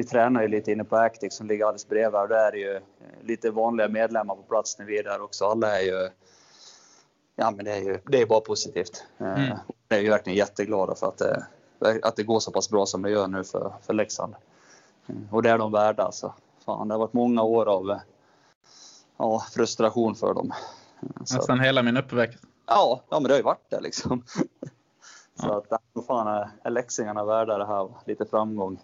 vi tränar ju lite inne på Actic som ligger alldeles bredvid och där är ju lite vanliga medlemmar på plats när vi är där också. Alla är ju ja, men det är ju det är bara positivt. Mm. Jag är ju verkligen jätteglada för att det, att det går så pass bra som det gör nu för, för Leksand. Och det är de värda alltså. Fan, det har varit många år av ja, frustration för dem. Nästan hela min uppväxt. Ja, ja, men det har ju varit det liksom. Så ja. att, fan är, är leksingarna värda det här? Lite framgång.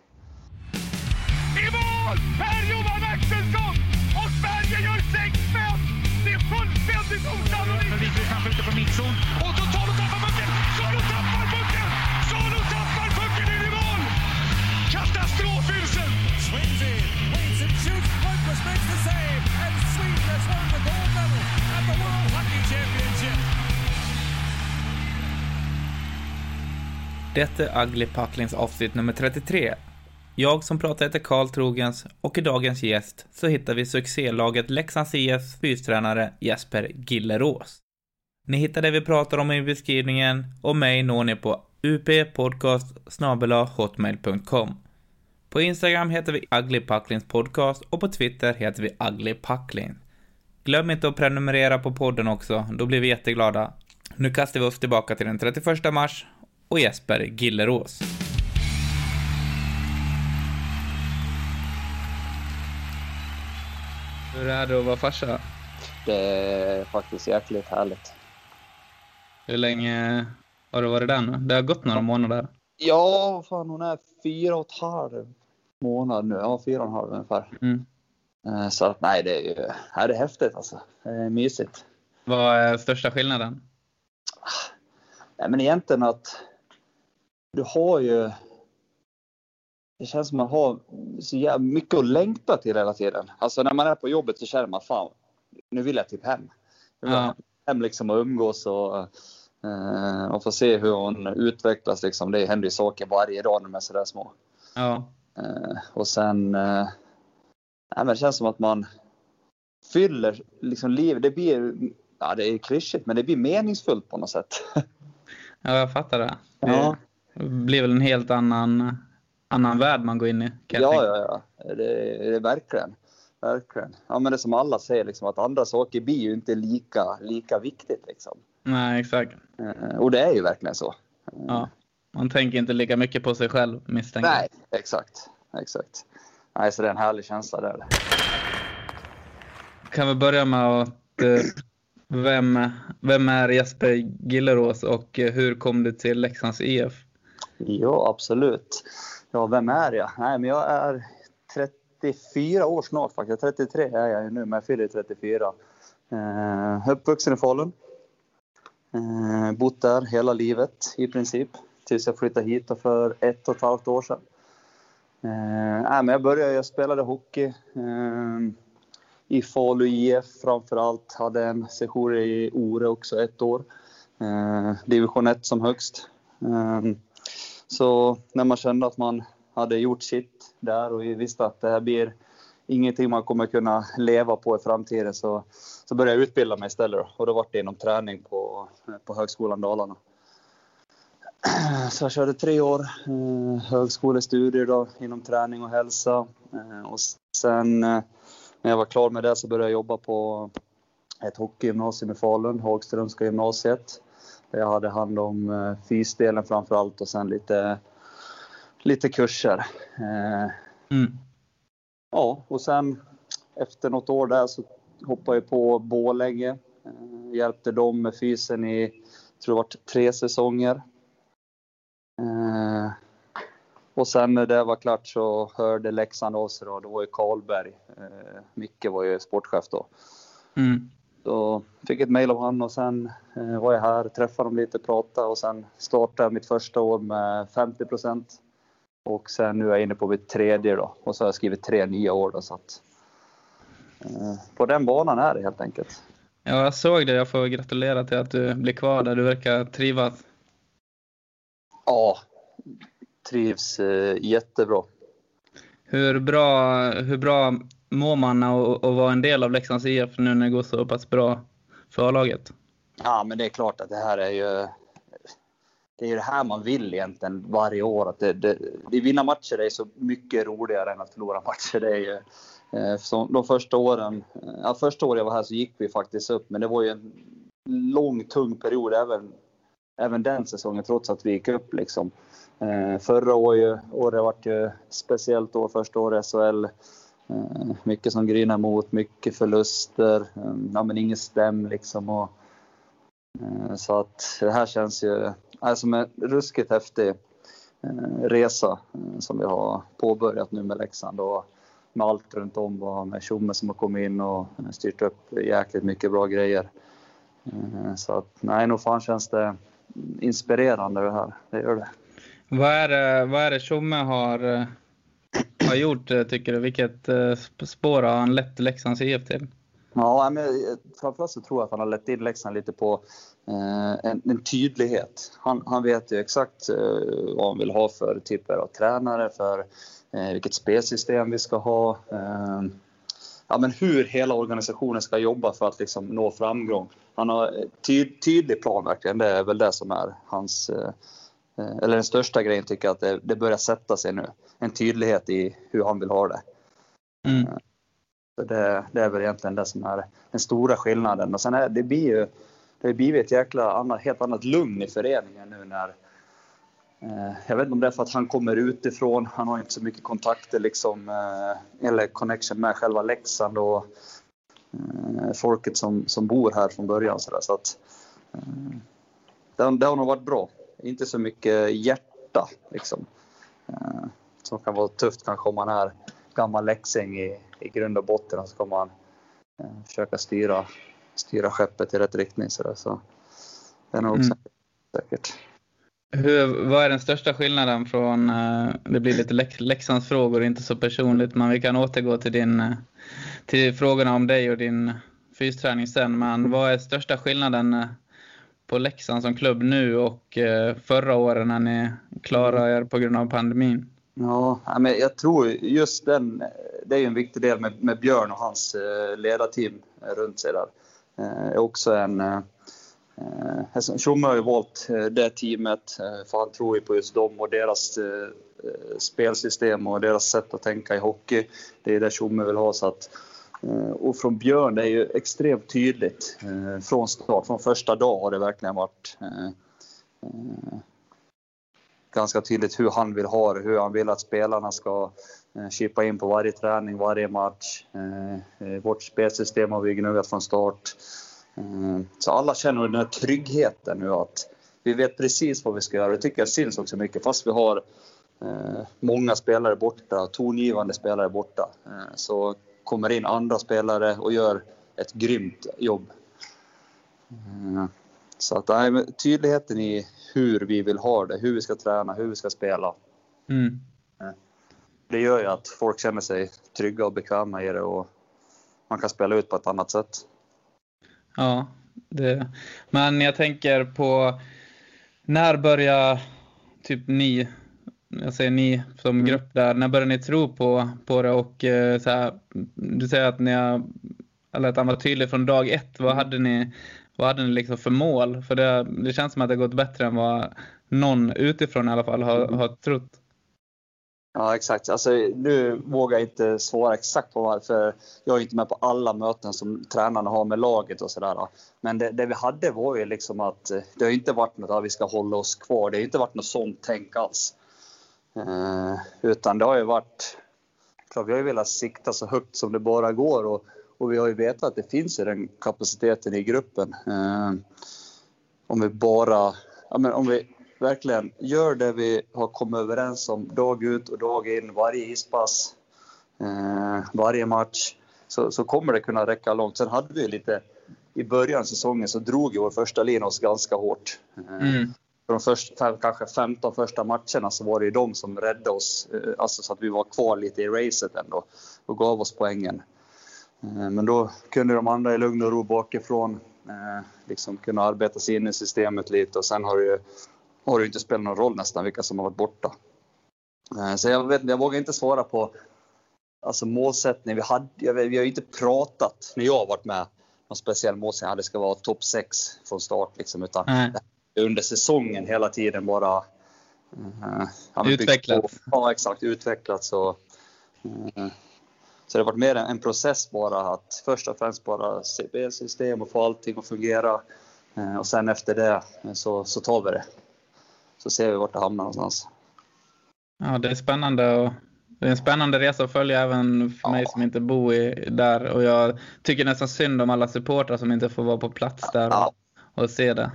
I mål! Per-Johan Axelsson! Och Sverige gör 6-5! Det är fullständigt osannolikt! Förvisso är ute på mittzon. Och Totalo tappar pucken! Salo tappar pucken! Salo tappar pucken in i mål! Katastrofhusen! Swings in, waits and shoots. Lundqvist makes the save. And Sweden has won the gold medal at the World Hockey Championship. Detta är Ugly Pucklings avsnitt nummer 33. Jag som pratar heter Karl Trogens och i dagens gäst så hittar vi succélaget Leksands IFs fystränare Jesper Gillerås. Ni hittar det vi pratar om i beskrivningen och mig når ni på uppodcast hotmail.com. På Instagram heter vi Ugly Pucklings podcast och på Twitter heter vi Ugly Puckling. Glöm inte att prenumerera på podden också, då blir vi jätteglada. Nu kastar vi oss tillbaka till den 31 mars och Jesper Gillerås. Hur är det att vara farsa? Det är faktiskt jäkligt härligt. Hur länge har du varit där nu? Det har gått några månader. Ja, fan hon är fyra och ett halv månad nu. Ja, fyra och en halv ungefär. Mm. Eh, så att nej, det är ju det är häftigt alltså. Det är mysigt. Vad är största skillnaden? Nej, men egentligen att du har ju det känns som man har så jävla mycket att längta till hela tiden. Alltså när man är på jobbet så känner man fan, nu vill jag typ hem. Jag vill ja. hem liksom och umgås och, eh, och få se hur hon utvecklas liksom. Det händer ju saker varje dag när de är sådär små. Ja. Eh, och sen, eh, men det känns som att man fyller liksom livet. Det blir, ja det är klyschigt, men det blir meningsfullt på något sätt. ja, jag fattar det. Ja. Det blir väl en helt annan annan värld man går in i. ja, ja, ja. Det, det är verkligen. Verkligen. Ja, men det som alla säger, liksom, att andra saker blir ju inte lika, lika viktigt. Liksom. Nej, exakt. Eh, och det är ju verkligen så. Ja. Man tänker inte lika mycket på sig själv, misstänker Nej, exakt. exakt. Nej, så det är en härlig känsla där. Kan vi börja med att eh, vem, vem är Jesper Gillerås och hur kom du till Leksands IF? Ja, absolut. Ja, vem är jag? Nej, men jag är 34 år snart faktiskt. 33 är jag nu, men jag fyller 34. Eh, uppvuxen i Falun. Eh, bott där hela livet i princip. Tills jag flyttade hit för ett och ett halvt år sedan. Eh, nej, men jag började, jag spelade hockey. Eh, I Falu IF framför allt. Hade en session i Ore också ett år. Eh, division 1 som högst. Eh, så när man kände att man hade gjort sitt där och vi visste att det här blir ingenting man kommer kunna leva på i framtiden så, så började jag utbilda mig istället. Då. Och då var det inom träning på, på Högskolan Dalarna. Så jag körde tre år eh, högskolestudier då, inom träning och hälsa. Eh, och sen eh, när jag var klar med det så började jag jobba på ett hockeygymnasium i Falun, Hagströmska gymnasiet. Jag hade hand om eh, fysdelen framför allt och sen lite, lite kurser. Eh, mm. Ja, och sen efter något år där så hoppade jag på Bålänge. Eh, hjälpte dem med fysen i, tror det var tre säsonger. Och sen när det var klart så hörde Leksand av sig då. Det var ju Karlberg. Micke var ju sportchef då. Mm. Så fick ett mejl av honom och sen eh, var jag här, träffade dem lite, pratade och sen startade jag mitt första år med 50 procent. Och sen nu är jag inne på mitt tredje då och så har jag skrivit tre nya år då så att eh, på den banan är det helt enkelt. Ja, jag såg det. Jag får gratulera till att du blir kvar där. Du verkar trivas. Ja, trivs eh, jättebra. Hur bra, hur bra mår man att vara en del av Leksands IF nu när det går så pass bra för A-laget? Ja, men det är klart att det här är ju... det är ju det här man vill egentligen varje år. Att det, det, det vinna matcher är så mycket roligare än att förlora matcher. Det är ju, eh, så de första åren, ja, första året jag var här så gick vi faktiskt upp, men det var ju en lång, tung period även, även den säsongen, trots att vi gick upp. Liksom. Eh, förra året, året var ju speciellt år, första året i SHL. Eh, mycket som grinar mot, mycket förluster, eh, ja, men ingen stäm liksom. Och, eh, så att det här känns ju som en ruskigt häftig resa som vi har påbörjat nu med Leksand. Och, med allt runt om och med Tjomme som har kommit in och styrt upp jäkligt mycket bra grejer. Så att nej, nog fan känns det inspirerande det här. Det gör det. Vad är det, vad är det Tjomme har, har gjort eh, tycker du? Vilket eh, spår har han lett Leksands IF till? Ja, men eh, framförallt så tror jag att han har lett in Leksand lite på eh, en, en, tydlighet. Han, han vet ju exakt eh, vad han vill ha för typer av tränare, för eh, vilket spelsystem vi ska ha. Ja, men hur hela organisationen ska jobba för att liksom nå framgång. Han har ty, tydlig plan verkligen. Det är väl det som är hans, eh, eller den största grejen tycker jag att det, det, börjar sätta sig nu. En tydlighet i hur han vill ha det. Mm. Så det, det, är väl egentligen det som är den stora skillnaden. Och sen är, det blir ju det har blivit ett jäkla annat, helt annat lugn i föreningen nu när eh, jag vet inte om det är för att han kommer utifrån. Han har inte så mycket kontakter liksom, eh, eller connection med själva Leksand och eh, folket som, som bor här från början. Så, där, så att, det, det, har nog varit bra. Inte så mycket hjärta liksom. Som kan vara tufft kanske om man är gammal läxing i, i grund och botten och så kommer man försöka styra styra skeppet i rätt riktning. Så, där, så det är nog mm. säkert. Hur, vad är den största skillnaden från, uh, det blir lite läx, Leksandsfrågor, inte så personligt, men vi kan återgå till, din, uh, till frågorna om dig och din fysträning sen. Men vad är största skillnaden uh, på Leksand som klubb nu och förra året när ni klarade er på grund av pandemin? Ja, men jag tror just den, det är en viktig del med, med Björn och hans ledarteam runt sig där. Eh, är också en... Eh, eh, Tjomme har ju valt det teamet för han tror ju på just dem och deras spelsystem och deras sätt att tänka i hockey. Det är det Tjomme vill ha. Så att, Eh, och från Björn, det är ju extremt tydligt eh, från start. Från första dag har det verkligen varit eh, ganska tydligt hur han vill ha det, hur han vill att spelarna ska chippa in på varje träning, varje match. Vårt spelsystem har vi gnuggat från start. Så alla känner den här tryggheten nu att vi vet precis vad vi ska göra. Det tycker jag syns också mycket fast vi har många spelare borta, tongivande spelare borta. Så kommer in andra spelare och gör ett grymt jobb. Så att nej, tydligheten i hur vi vill ha det, hur vi ska träna, hur vi ska spela. Mm. Det gör ju att folk känner sig trygga och bekväma i det och man kan spela ut på ett annat sätt. Ja, det. men jag tänker på när börjar typ ni, jag säger ni som mm. grupp där, när börjar ni tro på, på det och eh, så här, du säger att ni har, eller att han var tydlig från dag ett, vad hade ni vad hade ni liksom för mål? För det, det känns som att det gått bättre än vad någon utifrån i alla fall har, har trott. Ja, exakt. Alltså, nu vågar jag inte svara exakt på varför. Jag är inte med på alla möten som tränarna har med laget och sådär. Men det, det, vi hade var ju liksom att det har inte varit något att vi ska hålla oss kvar. Det har inte varit något sånt tänk alls. Eh, utan det har ju varit... Klart, vi har ju velat sikta så högt som det bara går. Och och vi har ju vetat att det finns ju den kapaciteten i gruppen. Eh, om vi bara, ja, men om vi verkligen gör det vi har kommit överens om dag ut och dag in, varje ispass, eh, varje match, så, så kommer det kunna räcka långt. Sen hade vi lite, i början av säsongen så drog ju vår första linje oss ganska hårt. Eh, mm. För de första, kanske 15 första matcherna så var det ju de som räddade oss, eh, alltså så att vi var kvar lite i racet ändå och gav oss poängen. Eh, men då kunde de andra i lugn och ro bakifrån eh, liksom kunna arbeta sig in i systemet lite och sen har det ju har det inte spelat någon roll nästan vilka som har varit borta. Så jag, vet, jag vågar inte svara på alltså målsättning. Vi, hade, vi har ju inte pratat, när jag har varit med, någon speciell målsättning det ska vara topp 6 från start. Liksom, utan mm. Under säsongen hela tiden bara eh, ja, Utvecklats. Ja, exakt. Utvecklats. Och, eh, så det har varit mer en, process bara att först och främst bara CB-system och få allting att fungera. Eh, och sen efter det så, så tar vi det. Så ser vi vart det hamnar någonstans. Ja, det är spännande och det är en spännande resa att följa även för mig som inte bor i, där. Och jag tycker nästan synd om alla supportrar som inte får vara på plats där Ja. och, och se det.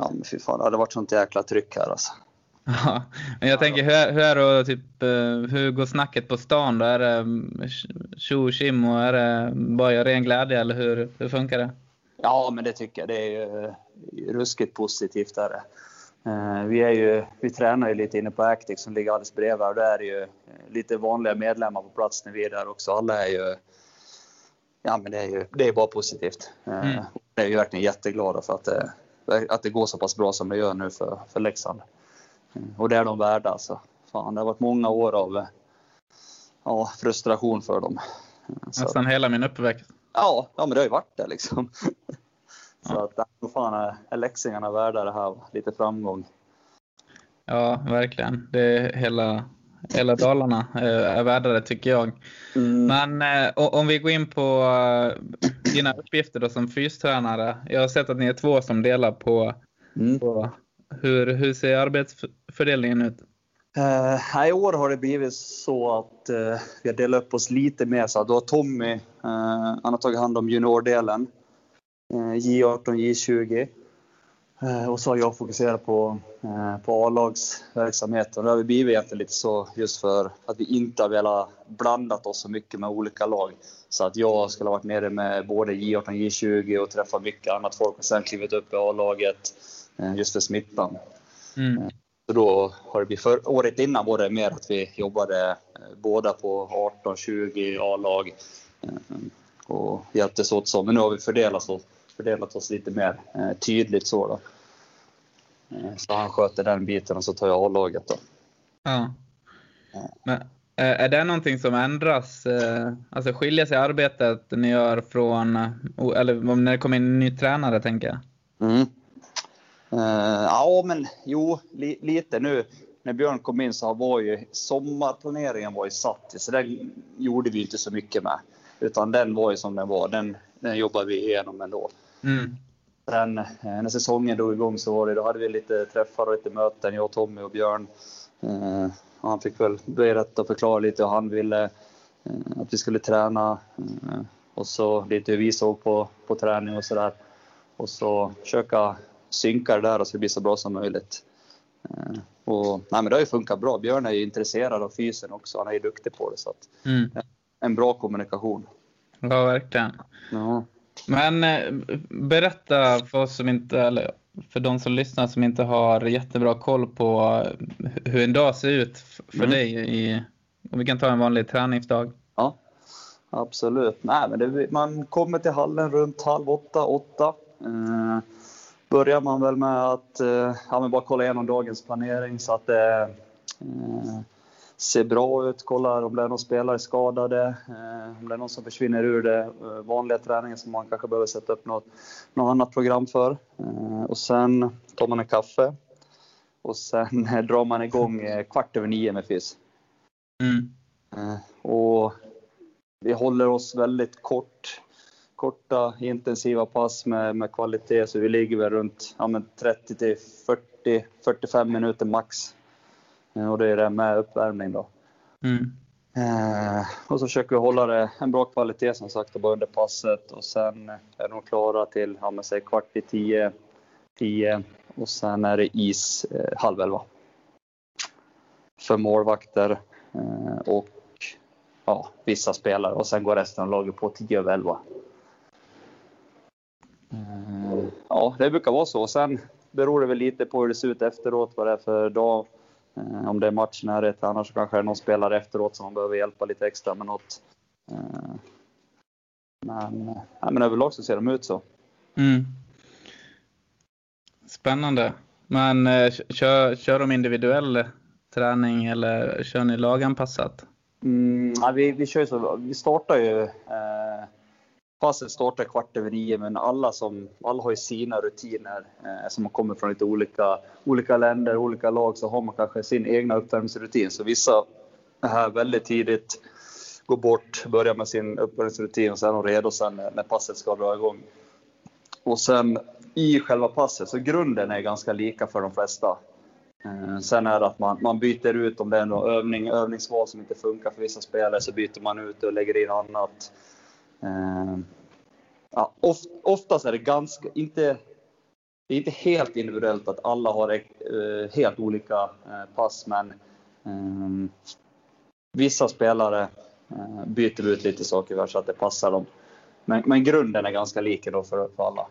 Ja, men fy fan, det hade varit sånt jäkla tryck här alltså. Ja, men jag tänker hur hur är det, typ, eh, hur går snacket på stan då? Är det mm, tjo och tjim och är det bara ren glädje eller hur, hur funkar det? Ja, men det tycker jag. Det är ju eh, ruskigt positivt. Är det. Eh, Vi, är ju, vi tränar ju lite inne på Actic som ligger alldeles bredvid. Och där är ju eh, lite vanliga medlemmar på plats när vi är där också. Alla är ju... Ja, men det är ju det är bara positivt. Mm. Jag är ju verkligen jätteglada för att det, att det går så pass bra som det gör nu för, för Leksand. Eh, Och det är de värda. Alltså. Fan, det har varit många år av eh, ja, frustration för dem. Eh, Så Nästan hela min uppväxt. Ja, ja men det har ju varit det liksom. Så att, vad fan är, är leksingarna värda det här? Lite framgång. Ja, verkligen. Det är hela, hela Dalarna eh, är värda det tycker jag. Mm. Men eh, om vi går in på eh, dina uppgifter då som fystränare. Jag har sett att ni är två som delar på, Mm. på hur, hur ser arbetsfördelningen ut? Här I år har det blivit så att eh, vi har delat upp oss lite mer. Så då har Tommy eh, han har tagit hand om juniordelen. Eh, J18, J20. Eh, och så har jag fokuserat på, eh, på A-lagsverksamheten. Det har blivit egentligen lite så just för att vi inte har velat blandat oss så mycket med olika lag. Så att jag skulle ha varit nere med både J18 och J20 och träffat mycket annat folk och sen klivit upp i A-laget eh, just för smittan. Mm. Så då har det blivit för, året innan var det mer att vi jobbade båda på 18, 20 A-lag och hjälptes åt så. Men nu har vi fördelat oss, fördelat oss lite mer eh, tydligt så då. Eh, Så han sköter den biten och så tar jag A-laget då. Ja. Men, eh, är det någonting som ändras? Alltså skiljer sig arbetet ni gör från, eller när det kommer in en ny tränare tänker jag? Mm. Ja, men jo, li, lite nu. När Björn kom in så var ju sommarplaneringen var ju satt, så den gjorde vi inte så mycket med. Utan den var ju som den var. Den, den jobbade vi igenom ändå. Mm. Sen eh, när säsongen drog igång så var det, då hade vi lite träffar och lite möten, jag, Tommy och Björn. Eh, och han fick väl berätta och förklara lite hur han ville eh, att vi skulle träna. Eh, och så lite hur vi såg på, på träning och sådär. Och så försöka synka det där så det blir så bra som möjligt. Eh, och, nej, men det har ju funkat bra. Björn är ju intresserad av fysen också. Han är ju duktig på det. Så att, Mm. en bra kommunikation. Ja, verkligen. Ja. Men eh, berätta för oss som inte, eller för de som lyssnar som inte har jättebra koll på eh, hur en dag ser ut för Mm. dig i, om vi kan ta en vanlig träningsdag. Ja, absolut. Nej, men det, man kommer till hallen runt halv åtta, åtta. Eh, börjar man väl med att eh, ja, bara kolla igenom dagens planering så att det eh, ser bra ut. Kollar om det är någon spelare skadade, eh, om det är någon som försvinner ur det eh, vanliga träningen som man kanske behöver sätta upp något, något annat program för. Eh, och sen tar man en kaffe och sen eh, drar man igång eh, kvart över nio med fys. Mm. Och vi håller oss väldigt kort, korta intensiva pass med, med kvalitet så vi ligger väl runt ja, men 30 till 40, 45 minuter max. Eh, Och det är det med uppvärmning då. Mm. Eh, och så försöker vi hålla det en bra kvalitet som sagt bara under passet och sen är de klara till ja, men säg kvart i tio, tio och sen är det is eh, halv elva. För målvakter eh, och ja, vissa spelare och sen går resten av laget på 10 över 11. Eh, ja, det brukar vara så. Sen beror det väl lite på hur det ser ut efteråt, vad det är för dag. Eh, om det är matchnärhet, annars så kanske det är någon spelare efteråt som man behöver hjälpa lite extra med något. Eh, men, eh, nej, men överlag så ser de ut så. Mm. Spännande. Men eh, kör, kör de individuell träning eller kör ni laganpassat? Mm, ja, vi, vi kör så. Vi startar ju eh, passet startar kvart över nio, men alla, som, alla har ju sina rutiner eh, som kommer från lite olika, olika länder, olika lag, så har man kanske sin egna uppvärmningsrutin. Så vissa är här väldigt tidigt, går bort, börjar med sin uppvärmningsrutin och sen är de redo sen när, när passet ska dra igång. Och sen i själva passet, så grunden är ganska lika för de flesta. Eh, Sen är det att man, man byter ut om det är någon övning, övningsval som inte funkar för vissa spelare så byter man ut och lägger in annat. Eh, Ja, oft, oftast är det ganska, inte, det är inte helt individuellt att alla har eh, helt olika eh, pass men eh, vissa spelare eh, byter ut lite saker så att det passar dem. Men, men grunden är ganska lika då för, för alla.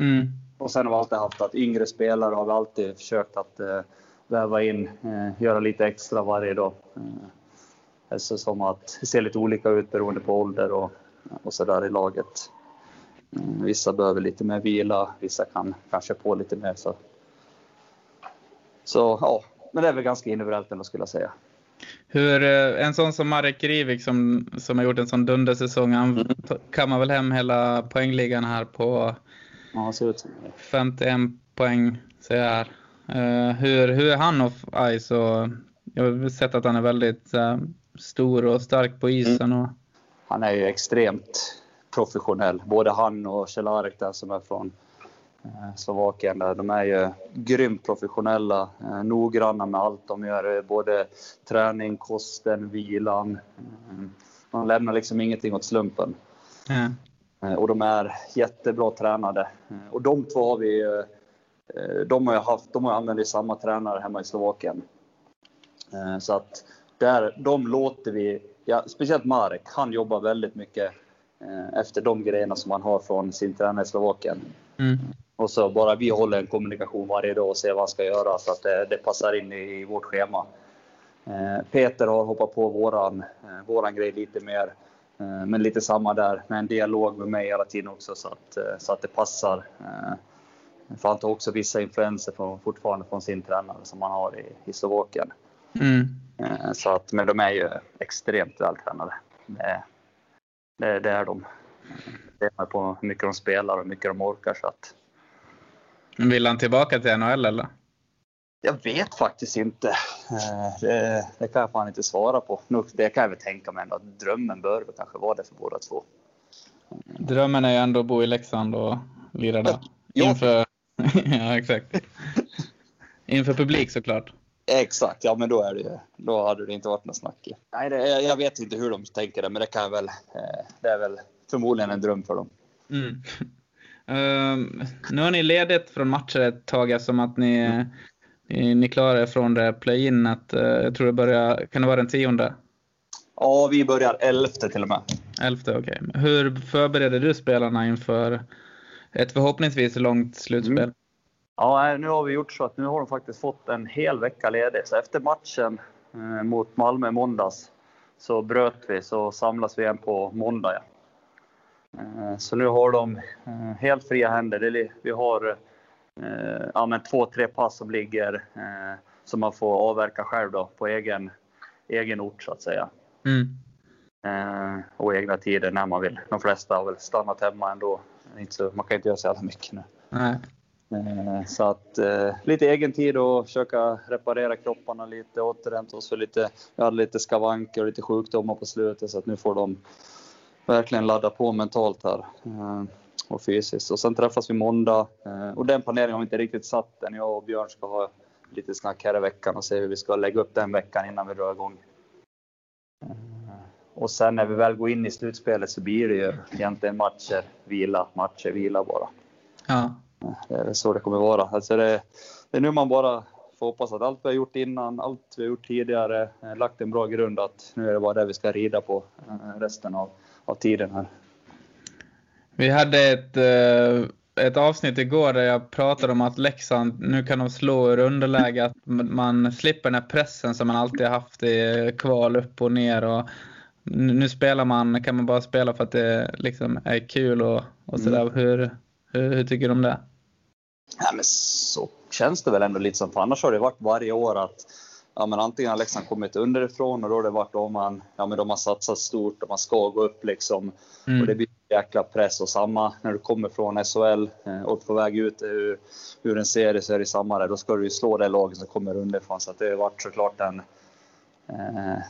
Mm. Och sen har vi alltid haft att yngre spelare har vi alltid försökt att eh, väva in, eh, göra lite extra varje dag. Eh, så som att det ser lite olika ut beroende på ålder och, och så där i laget. Mm, Vissa behöver lite mer vila, vissa kan kanske på lite mer. Så, så ja, men det är väl ganska individuellt ändå skulle jag säga. Hur, eh, en sån som Marek Rivik som, som har gjort en sån dundersäsong, han Mm. kammar väl hem hela poängligan här på Ja, ser ut som det. 51 poäng jag här. Eh, hur, hur är han off ice? Och jag har sett att han är väldigt eh, stor och stark på isen. Och, Han är ju extremt professionell. Både han och Celarek där som är från eh, Slovakien. Där, de är ju grymt professionella, eh, noggranna med allt de gör. Både träning, kosten, vilan. Eh, Man lämnar liksom ingenting åt slumpen. Eh, Och de är jättebra tränade. Och de två har vi eh, de har ju haft, de har ju använt samma tränare hemma i Slovakien. Så att där, de låter vi, ja, speciellt Marek, han jobbar väldigt mycket eh, efter de grejerna som han har från sin tränare i Slovakien. Mm. Och så bara vi håller en kommunikation varje dag och ser vad han ska göra så att det, det passar in i, i vårt schema. Eh, Peter har hoppat på våran, eh, våran grej lite mer. Eh, men lite samma där, med en dialog med mig hela tiden också så att, eh, så att det passar. Eh, för han tar också vissa influenser från, fortfarande från sin tränare som han har i, i Slovakien. Mm. Eh, Så att, men de är ju extremt vältränade. Det, det, det är de. Det är på hur mycket de spelar och hur mycket de orkar. Så att, Vill han tillbaka till NHL eller? jag vet faktiskt inte. Eh, Det, det kan jag fan inte svara på. Det kan jag väl tänka mig ändå att drömmen bör väl kanske vara det för båda två. Drömmen är ju ändå att bo i Leksand och lira där. Inför, ja, exakt. Inför publik såklart. Exakt, ja men då är det ju, då hade det inte varit något snack. Nej, det, jag vet inte hur de tänker det, men det kan väl, eh, det är väl förmodligen en dröm för dem. Mm. Ehm, nu har ni ledigt från matcher ett tag eftersom att ni, ni, ni klarar er från det play-inet. Uh, jag tror det börjar, kan det vara den tionde? Ja, vi börjar elfte till och med. Elfte, okej. Hur förbereder du spelarna inför ett förhoppningsvis långt slutspel? Mm. Ja, nu har vi gjort så att nu har de faktiskt fått en hel vecka ledigt. Så efter matchen eh, mot Malmö i måndags så bröt vi, så samlas vi igen på måndag. Ja. Eh, så nu har de eh, helt fria händer. Vi har eh, ja, men två, tre pass som ligger eh, som man får avverka själv då, på egen, egen ort så att säga. Mm. Eh, och egna tider när man vill. De flesta har väl stannat hemma ändå. Inte så, man kan inte göra så jävla mycket nu. Nej. Eh, så att eh, lite egen tid och försöka reparera kropparna lite, återhämta oss för lite, vi hade lite skavanker och lite sjukdomar på slutet så att nu får de verkligen ladda på mentalt här eh, och fysiskt. Och sen träffas vi måndag eh, och den planeringen har vi inte riktigt satt än. Jag och Björn ska ha lite snack här i veckan och se hur vi ska lägga upp den veckan innan vi drar igång. Eh, och sen när vi väl går in i slutspelet så blir det ju egentligen matcher, vila, matcher, vila bara. Ja. Det är så det kommer vara. Alltså det, det är nu man bara får hoppas att allt vi har gjort innan, allt vi har gjort tidigare, eh, lagt en bra grund att nu är det bara det vi ska rida på eh, resten av, av tiden här. Vi hade ett, eh, ett avsnitt igår där jag pratade om att Leksand, nu kan de slå ur underläge, att man slipper den här pressen som man alltid haft i kval upp och ner. Och nu spelar man, kan man bara spela för att det liksom är kul och, och sådär. Mm. Hur, hur, hur tycker du om det? Ja, men så känns det väl ändå lite som, för annars har det varit varje år att ja, men antingen har Leksand kommit underifrån och då har det varit om man, ja, men de har satsat stort och man ska gå upp liksom. Mm. Och det blir jäkla press och samma när du kommer från SHL eh, och på väg ut ur, ur en serie så är det samma där. Då ska du ju slå det laget som kommer underifrån. Så det har varit såklart en, eh,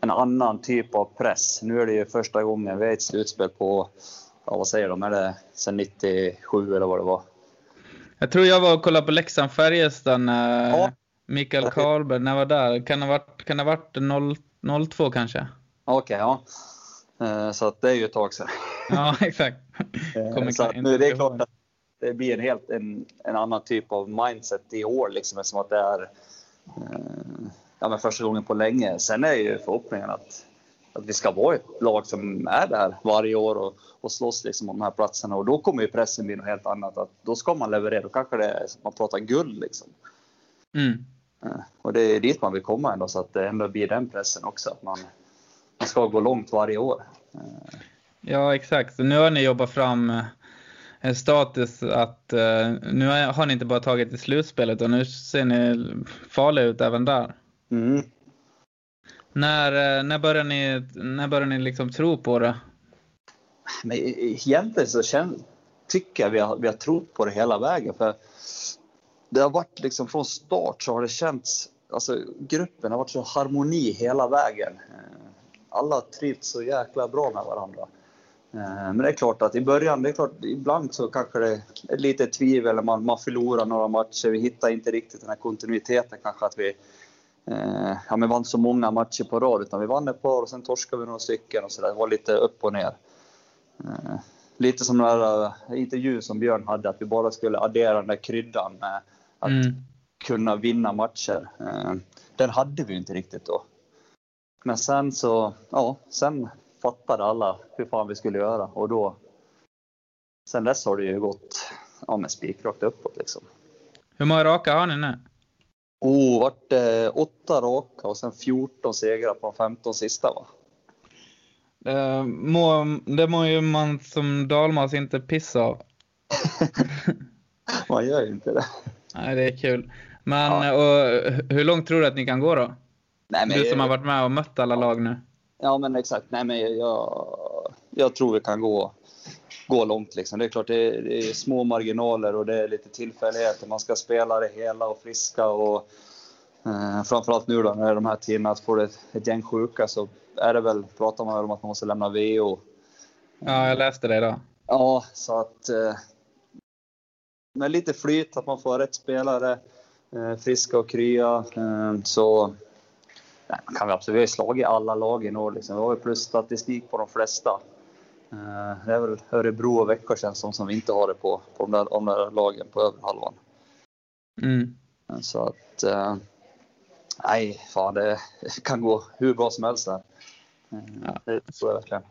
en annan typ av press. Nu är det ju första gången vi är ett slutspel på, ja, vad säger de, är det sen 97 eller vad det var? Jag tror jag var och kollade på Leksand-Färjestad när Ja. Mikael Karlberg, när jag var där. Kan det ha varit, kan det ha varit 0, 02 kanske? Okej, ja. Eh, Så att det är ju ett tag sedan. Ja, exakt. Kommer Så nu, det är klart att det blir en helt en, en annan typ av mindset i år, liksom, eftersom att det är eh, ja, men första gången på länge. Sen är ju förhoppningen att, att vi ska vara ett lag som är där varje år och, och slåss liksom om de här platserna. Och då kommer ju pressen bli något helt annat. Att då ska man leverera. Då kanske det är, man pratar guld. Liksom. Mm. Eh, Och det är dit man vill komma ändå, så att det ändå blir den pressen också. Att man, man ska gå långt varje år. Ja, exakt. Så nu har ni jobbat fram eh, en status att eh, nu har ni inte bara tagit till slutspelet och nu ser ni farliga ut även där. Mm. När, eh, när börjar ni, när börjar ni liksom tro på det? Men e-, egentligen så känner, tycker jag vi har, vi har trott på det hela vägen. För det har varit liksom från start så har det känts, alltså gruppen har varit så harmoni hela vägen. Eh, alla har trivts så jäkla bra med varandra. Eh, men det är klart att i början, det är klart, ibland så kanske det är lite tvivel, man, man förlorar några matcher, vi hittar inte riktigt den här kontinuiteten kanske att vi eh, ja, men vann så många matcher på rad, utan vi vann ett par och sen torskade vi några stycken och så där. Det var lite upp och ner. Eh, lite som den där eh, intervjun som Björn hade, att vi bara skulle addera den där kryddan med att Mm. kunna vinna matcher. Eh, den hade vi inte riktigt då. Men sen så, ja, sen fattade alla hur fan vi skulle göra och då, sen dess har det ju gått, ja men spikrakt uppåt liksom. Hur många raka har ni nu? Oh, vart det åtta raka och sen 14 segrar på de 15 sista va? Eh, må, det må ju man som dalmas inte pissa av. Man gör ju inte det. Nej, det är kul. Men Ja. och, hur långt tror du att ni kan gå då? Nej, Du som har varit med och mött alla lag nu. Ja, men exakt. Nej, men jag, jag tror vi kan gå, gå långt. Liksom. Det är klart, det är, det är små marginaler och det är lite tillfälligheter. Man ska spela det hela och friska. Och, eh, framförallt nu då, när de här tiderna, att få ett, ett gäng sjuka så är det väl, pratar man väl om att man måste lämna VO. Ja, jag läste det idag. Ja, så att... Eh, med lite flyt, att man får rätt spelare, eh, friska och krya. Eh, så nej, kan vi absolut, vi har ju slagit alla lag i år. Liksom. Vi har ju plusstatistik på de flesta. Eh, det är väl Örebro och Växjö känns som, som vi inte har det på, på de, där, de där lagen på över halvan. Mm. Eh, Så att... Eh, nej, fan det kan gå hur bra som helst där. Ja. Det tror jag verkligen.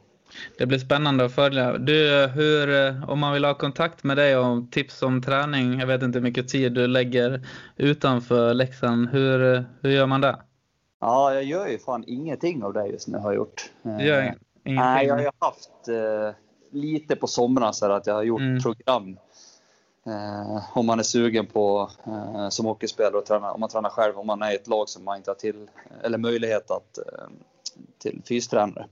Det blir spännande att följa. Du, hur, om man vill ha kontakt med dig och tips om träning, jag vet inte hur mycket tid du lägger utanför Leksand, hur, hur gör man det? Ja, jag gör ju fan ingenting av det just nu har jag gjort. Gör ing- ingenting? Nej, jag har ju haft eh, lite på somrarna så att jag har gjort Mm. program. Eh, om man är sugen på eh, som hockeyspelare och träna, om man tränar själv, om man är i ett lag som man inte har till, eller möjlighet att eh, till fystränare.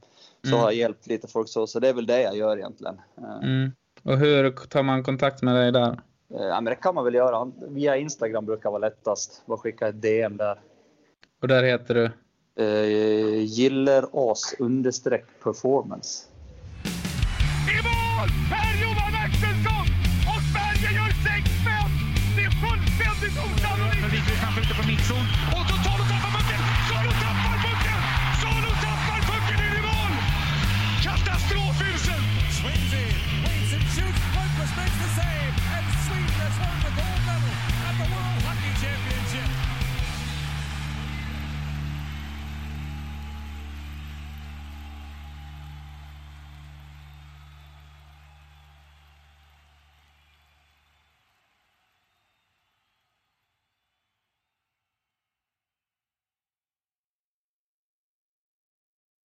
Så Mm. har jag hjälpt lite folk så, så det är väl det jag gör egentligen. Eh, Mm. Och hur tar man kontakt med dig där? eh, ja, men det kan man väl göra. Via Instagram brukar vara lättast. Bara skicka ett DM där. Och där heter du? Eh, gilleras understreck performance. I mål! Per-Johan Axelsson! Och Sverige gör 6-5! Det är fullständigt osannolikt! Men Wiklund kanske ute på mittzon. Och så Salo tappar pucken! Salo tappar pucken! Salo tappar pucken in i mål! Katastrofhusen! Swings in, waits and shoots. Makes the save, and Sweden has won